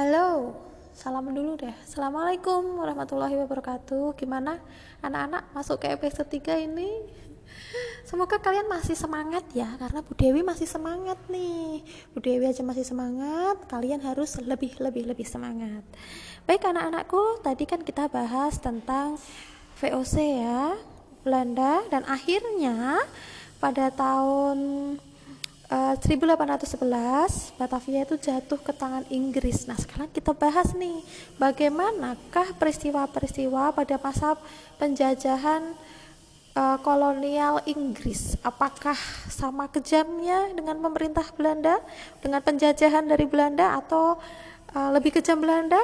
Halo, salam dulu deh. Assalamualaikum warahmatullahi wabarakatuh. Gimana anak-anak masuk ke episode 3 ini? Semoga kalian masih semangat ya, karena Bu Dewi masih semangat nih. Bu Dewi aja masih semangat, kalian harus lebih lebih lebih semangat. Baik anak-anakku, tadi kan kita bahas tentang VOC ya, Belanda dan akhirnya pada tahun uh, 1811 Batavia itu jatuh ke tangan Inggris. Nah, sekarang kita bahas nih bagaimanakah peristiwa-peristiwa pada masa penjajahan uh, kolonial Inggris. Apakah sama kejamnya dengan pemerintah Belanda, dengan penjajahan dari Belanda atau uh, lebih kejam Belanda?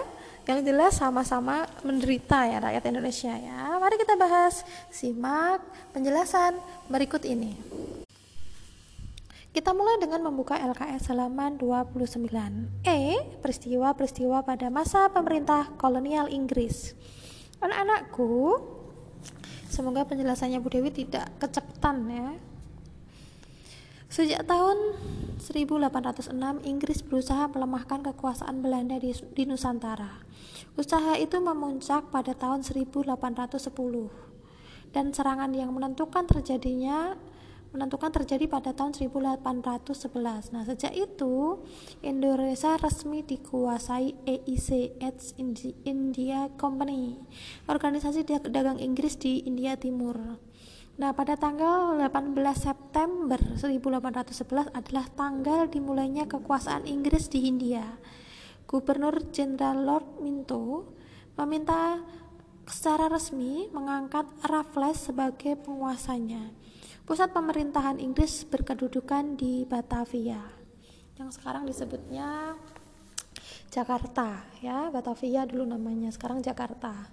Yang jelas sama-sama menderita ya rakyat Indonesia ya. Mari kita bahas. Simak penjelasan berikut ini. Kita mulai dengan membuka LKS halaman 29. E. Peristiwa-peristiwa pada masa pemerintah kolonial Inggris. Anak-anakku, semoga penjelasannya Bu Dewi tidak kecepatan ya. Sejak tahun 1806, Inggris berusaha melemahkan kekuasaan Belanda di, di Nusantara. Usaha itu memuncak pada tahun 1810 dan serangan yang menentukan terjadinya menentukan terjadi pada tahun 1811. Nah, sejak itu Indonesia resmi dikuasai EIC East India Company, organisasi dagang Inggris di India Timur. Nah, pada tanggal 18 September 1811 adalah tanggal dimulainya kekuasaan Inggris di Hindia. Gubernur Jenderal Lord Minto meminta secara resmi mengangkat Raffles sebagai penguasanya. Pusat pemerintahan Inggris berkedudukan di Batavia, yang sekarang disebutnya Jakarta, ya Batavia dulu namanya, sekarang Jakarta.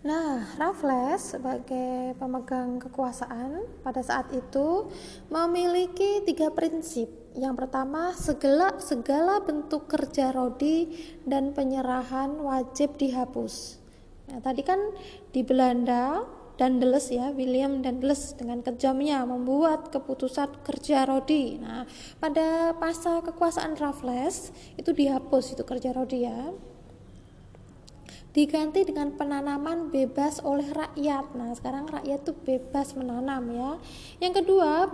Nah, Raffles sebagai pemegang kekuasaan pada saat itu memiliki tiga prinsip. Yang pertama, segala segala bentuk kerja rodi dan penyerahan wajib dihapus. Nah, tadi kan di Belanda Dandeles ya William Dandeles dengan kejamnya membuat keputusan kerja rodi. Nah, pada masa kekuasaan Raffles itu dihapus itu kerja rodi ya. Diganti dengan penanaman bebas oleh rakyat. Nah, sekarang rakyat itu bebas menanam ya. Yang kedua,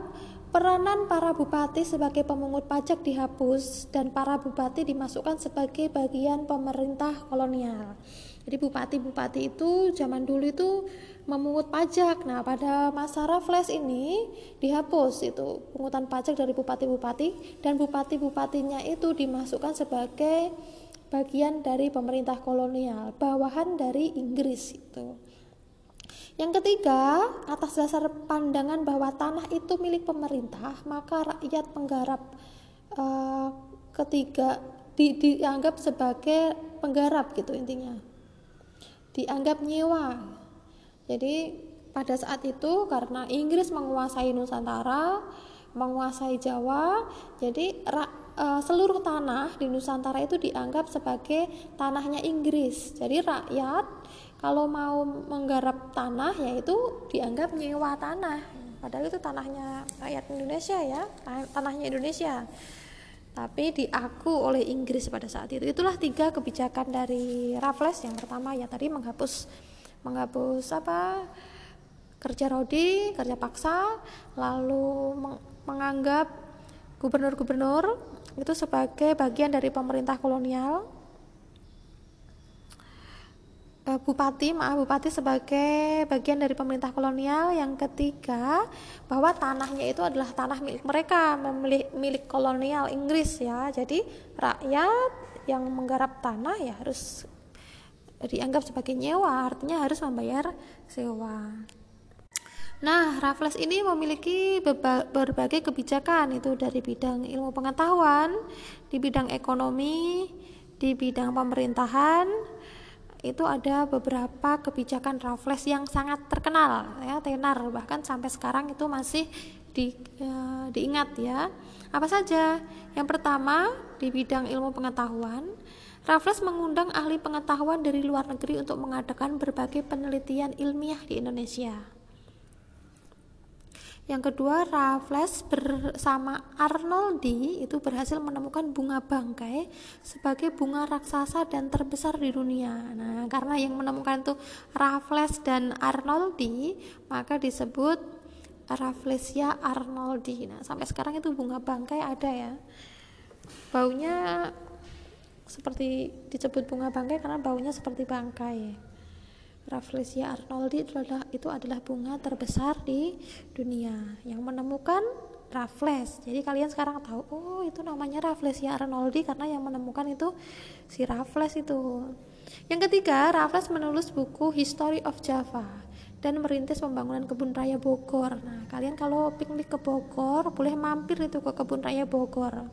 Peranan para bupati sebagai pemungut pajak dihapus dan para bupati dimasukkan sebagai bagian pemerintah kolonial. Jadi bupati-bupati itu zaman dulu itu memungut pajak. Nah, pada masa Raffles ini dihapus itu pungutan pajak dari bupati-bupati dan bupati-bupatinya itu dimasukkan sebagai bagian dari pemerintah kolonial, bawahan dari Inggris itu. Yang ketiga, atas dasar pandangan bahwa tanah itu milik pemerintah, maka rakyat penggarap uh, ketiga di, dianggap sebagai penggarap gitu intinya. Dianggap nyewa. Jadi pada saat itu karena Inggris menguasai Nusantara, menguasai Jawa, jadi uh, seluruh tanah di Nusantara itu dianggap sebagai tanahnya Inggris. Jadi rakyat kalau mau menggarap tanah yaitu dianggap nyewa tanah. Padahal itu tanahnya rakyat Indonesia ya tanahnya Indonesia. Tapi diaku oleh Inggris pada saat itu. Itulah tiga kebijakan dari Raffles. Yang pertama ya tadi menghapus menghapus apa kerja rodi kerja paksa lalu menganggap gubernur-gubernur itu sebagai bagian dari pemerintah kolonial bupati, maaf bupati sebagai bagian dari pemerintah kolonial. Yang ketiga, bahwa tanahnya itu adalah tanah milik mereka, milik, milik kolonial Inggris ya. Jadi rakyat yang menggarap tanah ya harus dianggap sebagai nyewa, artinya harus membayar sewa. Nah, Raffles ini memiliki berbagai kebijakan itu dari bidang ilmu pengetahuan, di bidang ekonomi, di bidang pemerintahan, itu ada beberapa kebijakan Raffles yang sangat terkenal ya tenar. Bahkan sampai sekarang itu masih di, uh, diingat ya. Apa saja? Yang pertama di bidang ilmu pengetahuan Raffles mengundang ahli pengetahuan dari luar negeri untuk mengadakan berbagai penelitian ilmiah di Indonesia Yang kedua, Raffles bersama Arnoldi itu berhasil menemukan bunga bangkai sebagai bunga raksasa dan terbesar di dunia. Nah, karena yang menemukan itu Raffles dan Arnoldi, maka disebut Rafflesia arnoldi. Nah, sampai sekarang itu bunga bangkai ada ya. Baunya seperti disebut bunga bangkai karena baunya seperti bangkai. Rafflesia arnoldi itu adalah, itu adalah bunga terbesar di dunia yang menemukan Raffles. Jadi kalian sekarang tahu, oh itu namanya Rafflesia arnoldi karena yang menemukan itu si Raffles itu. Yang ketiga, Raffles menulis buku History of Java dan merintis pembangunan kebun raya Bogor. Nah, kalian kalau piknik ke Bogor, boleh mampir itu ke kebun raya Bogor.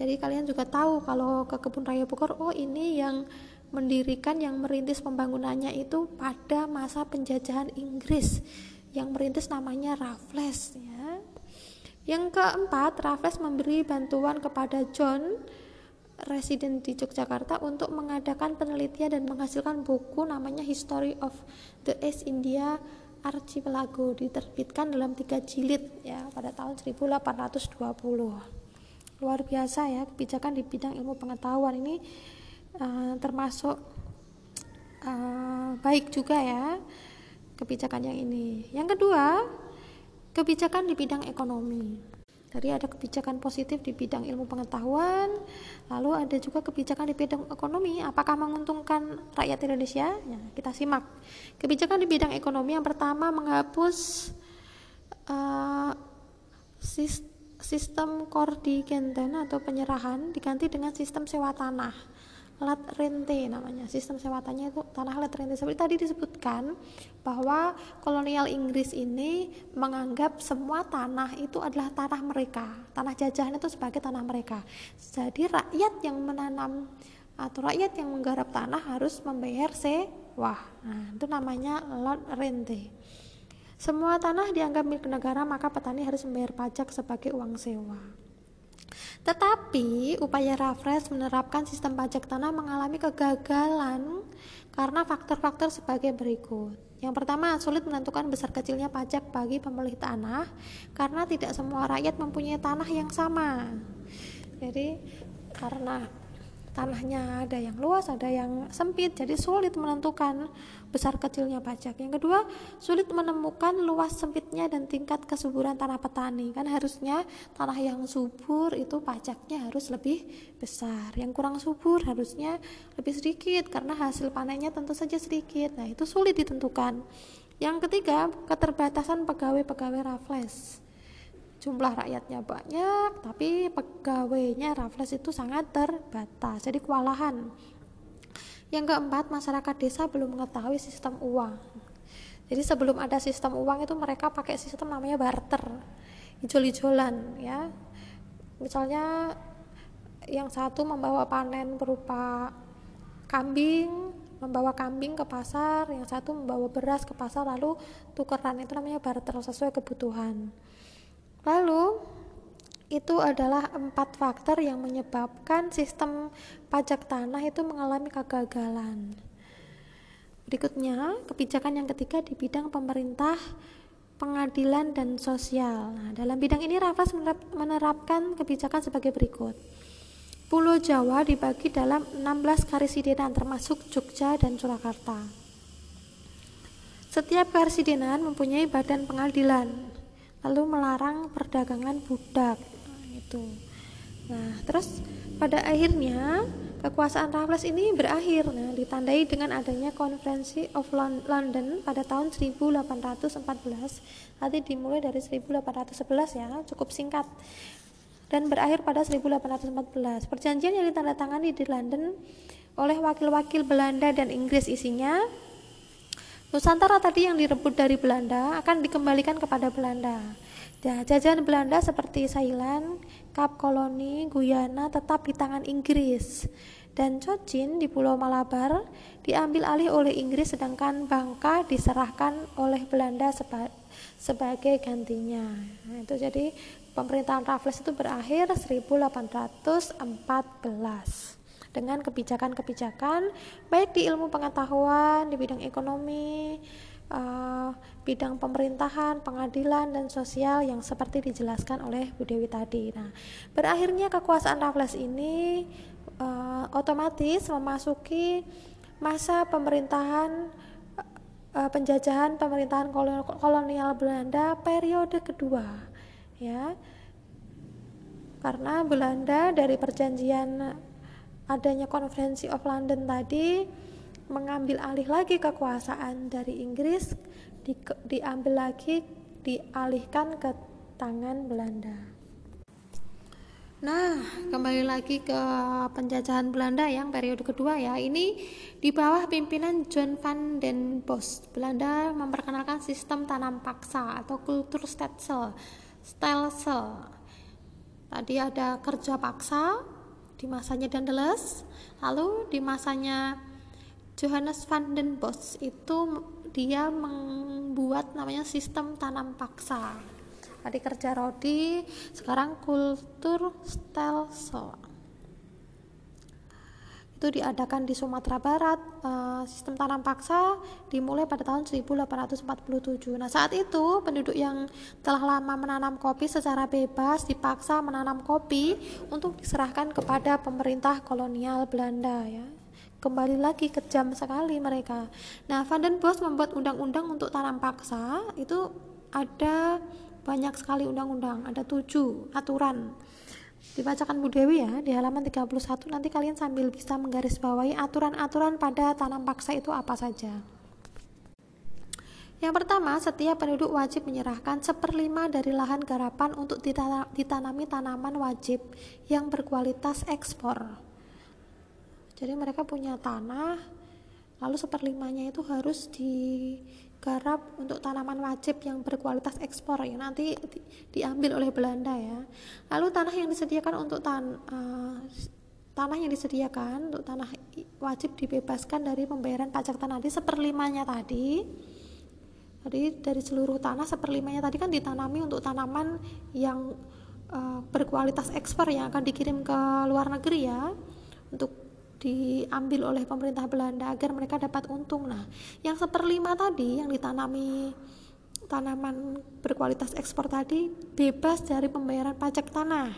Jadi kalian juga tahu kalau ke kebun raya Bogor, oh ini yang mendirikan yang merintis pembangunannya itu pada masa penjajahan Inggris yang merintis namanya Raffles ya. Yang keempat, Raffles memberi bantuan kepada John residen di Yogyakarta untuk mengadakan penelitian dan menghasilkan buku namanya History of the East India Archipelago diterbitkan dalam tiga jilid ya pada tahun 1820 luar biasa ya kebijakan di bidang ilmu pengetahuan ini uh, termasuk uh, baik juga ya kebijakan yang ini. Yang kedua, kebijakan di bidang ekonomi. Tadi ada kebijakan positif di bidang ilmu pengetahuan, lalu ada juga kebijakan di bidang ekonomi. Apakah menguntungkan rakyat Indonesia? Ya, kita simak. Kebijakan di bidang ekonomi yang pertama menghapus uh, sistem kordigenten atau penyerahan diganti dengan sistem sewa tanah lat rente namanya. Sistem sewatannya itu tanah lat rente seperti tadi disebutkan bahwa kolonial Inggris ini menganggap semua tanah itu adalah tanah mereka. Tanah jajahan itu sebagai tanah mereka. Jadi rakyat yang menanam atau rakyat yang menggarap tanah harus membayar sewa. Nah itu namanya lot rente. Semua tanah dianggap milik negara maka petani harus membayar pajak sebagai uang sewa tetapi upaya Raffles menerapkan sistem pajak tanah mengalami kegagalan karena faktor-faktor sebagai berikut. Yang pertama, sulit menentukan besar kecilnya pajak bagi pemilik tanah karena tidak semua rakyat mempunyai tanah yang sama. Jadi, karena tanahnya ada yang luas, ada yang sempit, jadi sulit menentukan besar kecilnya pajak. Yang kedua, sulit menemukan luas sempitnya dan tingkat kesuburan tanah petani. Kan harusnya tanah yang subur itu pajaknya harus lebih besar. Yang kurang subur harusnya lebih sedikit karena hasil panennya tentu saja sedikit. Nah, itu sulit ditentukan. Yang ketiga, keterbatasan pegawai-pegawai Raffles jumlah rakyatnya banyak tapi pegawainya Raffles itu sangat terbatas jadi kewalahan. Yang keempat masyarakat desa belum mengetahui sistem uang. Jadi sebelum ada sistem uang itu mereka pakai sistem namanya barter ijol-ijolan ya. Misalnya yang satu membawa panen berupa kambing membawa kambing ke pasar yang satu membawa beras ke pasar lalu tukeran itu namanya barter sesuai kebutuhan Lalu itu adalah empat faktor yang menyebabkan sistem pajak tanah itu mengalami kegagalan. Berikutnya, kebijakan yang ketiga di bidang pemerintah, pengadilan, dan sosial. Nah, dalam bidang ini Raffles menerapkan kebijakan sebagai berikut. Pulau Jawa dibagi dalam 16 karisidenan termasuk Jogja dan Surakarta. Setiap karisidenan mempunyai badan pengadilan lalu melarang perdagangan budak nah, itu nah terus pada akhirnya kekuasaan Raffles ini berakhir. Nah ditandai dengan adanya konferensi of London pada tahun 1814 nanti dimulai dari 1811 ya cukup singkat. Dan berakhir pada 1814 perjanjian yang ditandatangani di London oleh wakil-wakil Belanda dan Inggris isinya Nusantara tadi yang direbut dari Belanda akan dikembalikan kepada Belanda. Ya, jajahan Belanda seperti Thailand, Kap Koloni, Guyana tetap di tangan Inggris. Dan Cochin di Pulau Malabar diambil alih oleh Inggris sedangkan Bangka diserahkan oleh Belanda seba sebagai gantinya. Nah, itu jadi pemerintahan Raffles itu berakhir 1814 dengan kebijakan-kebijakan baik di ilmu pengetahuan, di bidang ekonomi, uh, bidang pemerintahan, pengadilan, dan sosial yang seperti dijelaskan oleh Bu Dewi tadi. Nah, berakhirnya kekuasaan Raffles ini uh, otomatis memasuki masa pemerintahan uh, penjajahan pemerintahan kolonial Belanda periode kedua ya karena Belanda dari perjanjian adanya konferensi of London tadi mengambil alih lagi kekuasaan dari Inggris di, diambil lagi dialihkan ke tangan Belanda. Nah, kembali lagi ke penjajahan Belanda yang periode kedua ya. Ini di bawah pimpinan John van den Bos. Belanda memperkenalkan sistem tanam paksa atau kultur stelsel. Stelsel. Tadi ada kerja paksa di masanya Dandeles, lalu di masanya Johannes van den Bos itu dia membuat namanya sistem tanam paksa. Tadi kerja rodi sekarang kultur stelsel itu diadakan di Sumatera Barat. Uh, sistem tanam paksa dimulai pada tahun 1847 nah saat itu penduduk yang telah lama menanam kopi secara bebas dipaksa menanam kopi untuk diserahkan kepada pemerintah kolonial Belanda ya. Kembali lagi kejam sekali mereka. Nah Van den Bos membuat undang-undang untuk tanam paksa. Itu ada banyak sekali undang-undang ada tujuh aturan dibacakan Bu Dewi ya di halaman 31 nanti kalian sambil bisa menggarisbawahi aturan-aturan pada tanam paksa itu apa saja yang pertama, setiap penduduk wajib menyerahkan seperlima dari lahan garapan untuk ditanami tanaman wajib yang berkualitas ekspor. Jadi mereka punya tanah, lalu seperlimanya itu harus di garap untuk tanaman wajib yang berkualitas ekspor yang nanti di, diambil oleh Belanda ya. Lalu tanah yang disediakan untuk tan uh, tanah yang disediakan untuk tanah wajib dibebaskan dari pembayaran pajak tanah di seperlimanya tadi. Jadi dari seluruh tanah seperlimanya tadi kan ditanami untuk tanaman yang uh, berkualitas ekspor yang akan dikirim ke luar negeri ya untuk diambil oleh pemerintah Belanda agar mereka dapat untung. Nah, yang seperlima tadi yang ditanami tanaman berkualitas ekspor tadi bebas dari pembayaran pajak tanah.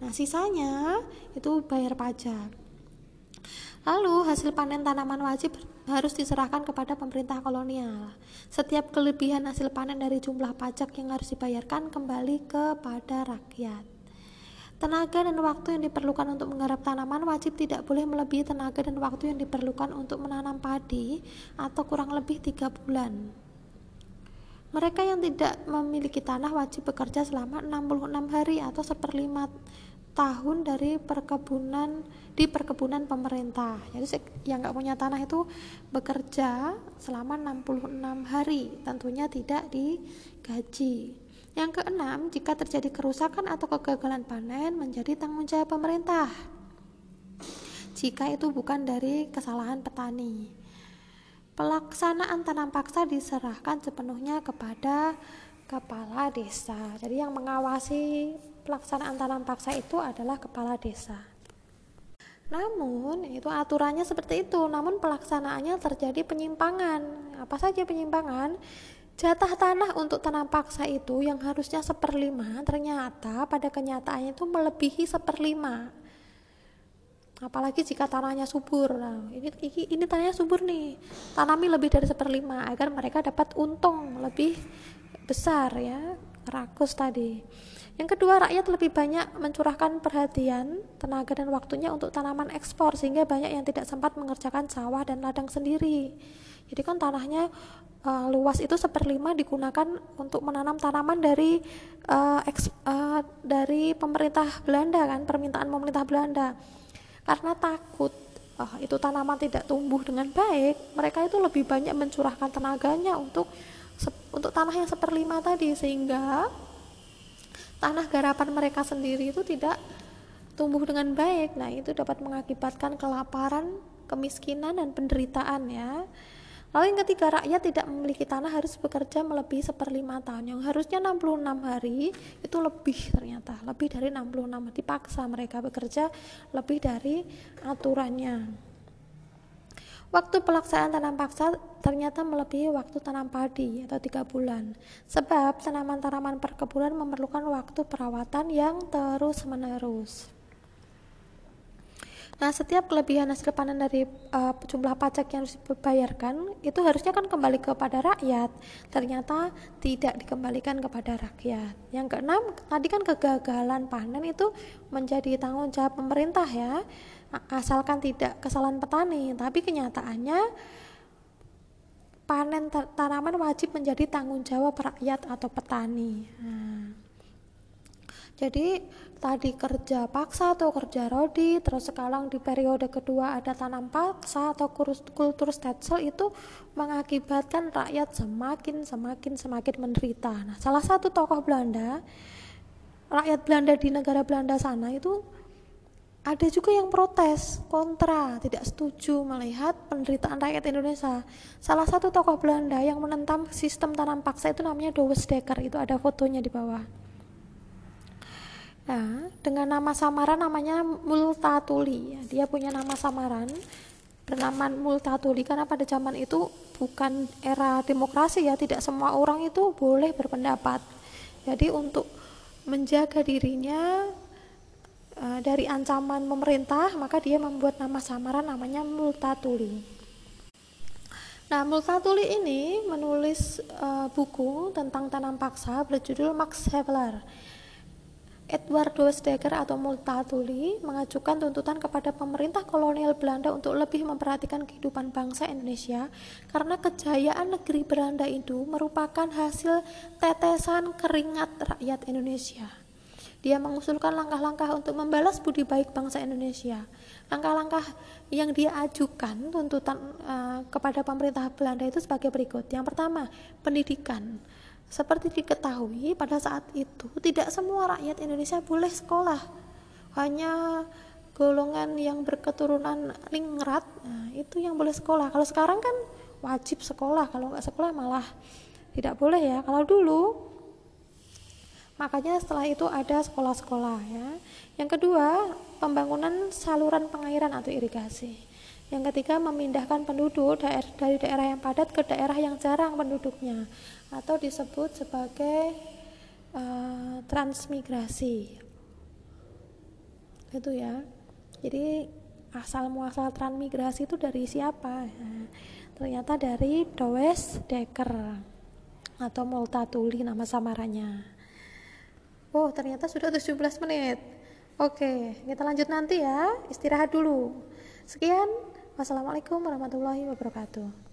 Nah, sisanya itu bayar pajak. Lalu hasil panen tanaman wajib harus diserahkan kepada pemerintah kolonial. Setiap kelebihan hasil panen dari jumlah pajak yang harus dibayarkan kembali kepada rakyat. Tenaga dan waktu yang diperlukan untuk menggarap tanaman wajib tidak boleh melebihi tenaga dan waktu yang diperlukan untuk menanam padi atau kurang lebih tiga bulan. Mereka yang tidak memiliki tanah wajib bekerja selama 66 hari atau seperlima tahun dari perkebunan di perkebunan pemerintah. Jadi yang nggak punya tanah itu bekerja selama 66 hari, tentunya tidak digaji. Yang keenam, jika terjadi kerusakan atau kegagalan panen menjadi tanggung jawab pemerintah. Jika itu bukan dari kesalahan petani. Pelaksanaan tanam paksa diserahkan sepenuhnya kepada kepala desa. Jadi yang mengawasi pelaksanaan tanam paksa itu adalah kepala desa. Namun, itu aturannya seperti itu, namun pelaksanaannya terjadi penyimpangan. Apa saja penyimpangan? Jatah tanah untuk tanam paksa itu yang harusnya seperlima ternyata pada kenyataannya itu melebihi seperlima. Apalagi jika tanahnya subur. Nah, ini, ini ini tanahnya subur nih. Tanami lebih dari seperlima agar mereka dapat untung lebih besar ya. Rakus tadi. Yang kedua, rakyat lebih banyak mencurahkan perhatian, tenaga dan waktunya untuk tanaman ekspor sehingga banyak yang tidak sempat mengerjakan sawah dan ladang sendiri. Jadi kan tanahnya uh, luas itu seperlima digunakan untuk menanam tanaman dari uh, eks, uh, dari pemerintah Belanda kan permintaan pemerintah Belanda karena takut uh, itu tanaman tidak tumbuh dengan baik mereka itu lebih banyak mencurahkan tenaganya untuk untuk tanah yang seperlima tadi sehingga tanah garapan mereka sendiri itu tidak tumbuh dengan baik nah itu dapat mengakibatkan kelaparan kemiskinan dan penderitaan ya Lalu yang ketiga, rakyat tidak memiliki tanah harus bekerja melebihi seperlima tahun. Yang harusnya 66 hari, itu lebih ternyata. Lebih dari 66 dipaksa mereka bekerja lebih dari aturannya. Waktu pelaksanaan tanam paksa ternyata melebihi waktu tanam padi atau tiga bulan. Sebab tanaman-tanaman perkebunan memerlukan waktu perawatan yang terus-menerus. Nah, setiap kelebihan hasil panen dari uh, jumlah pajak yang harus dibayarkan itu harusnya kan kembali kepada rakyat. Ternyata tidak dikembalikan kepada rakyat. Yang keenam, tadi kan kegagalan panen itu menjadi tanggung jawab pemerintah ya. Asalkan tidak kesalahan petani, tapi kenyataannya panen tanaman wajib menjadi tanggung jawab rakyat atau petani. Nah, jadi tadi kerja paksa atau kerja rodi terus sekarang di periode kedua ada tanam paksa atau kultur stetsel itu mengakibatkan rakyat semakin semakin semakin menderita nah salah satu tokoh Belanda rakyat Belanda di negara Belanda sana itu ada juga yang protes kontra tidak setuju melihat penderitaan rakyat Indonesia salah satu tokoh Belanda yang menentang sistem tanam paksa itu namanya Douwes Dekker itu ada fotonya di bawah Nah, dengan nama samaran namanya Multatuli. Ya, dia punya nama samaran bernama Multatuli karena pada zaman itu bukan era demokrasi ya, tidak semua orang itu boleh berpendapat. Jadi untuk menjaga dirinya uh, dari ancaman pemerintah, maka dia membuat nama samaran namanya Multatuli. Nah, Multatuli ini menulis uh, buku tentang tanam paksa berjudul Max Havelaar Edward Dekker atau Multatuli mengajukan tuntutan kepada pemerintah kolonial Belanda untuk lebih memperhatikan kehidupan bangsa Indonesia karena kejayaan negeri Belanda itu merupakan hasil tetesan keringat rakyat Indonesia. Dia mengusulkan langkah-langkah untuk membalas budi baik bangsa Indonesia. Langkah-langkah yang dia ajukan tuntutan uh, kepada pemerintah Belanda itu sebagai berikut. Yang pertama, pendidikan seperti diketahui, pada saat itu tidak semua rakyat Indonesia boleh sekolah. Hanya golongan yang berketurunan ningrat, nah, itu yang boleh sekolah. Kalau sekarang kan wajib sekolah, kalau nggak sekolah malah tidak boleh ya. Kalau dulu, makanya setelah itu ada sekolah-sekolah ya. Yang kedua, pembangunan saluran pengairan atau irigasi. Yang ketiga, memindahkan penduduk dari daerah yang padat ke daerah yang jarang penduduknya atau disebut sebagai uh, transmigrasi. Itu ya. Jadi asal muasal transmigrasi itu dari siapa? Ternyata dari Dowes Dekker atau Multatuli nama samarannya. Oh, ternyata sudah 17 menit. Oke, kita lanjut nanti ya. Istirahat dulu. Sekian. Wassalamualaikum warahmatullahi wabarakatuh.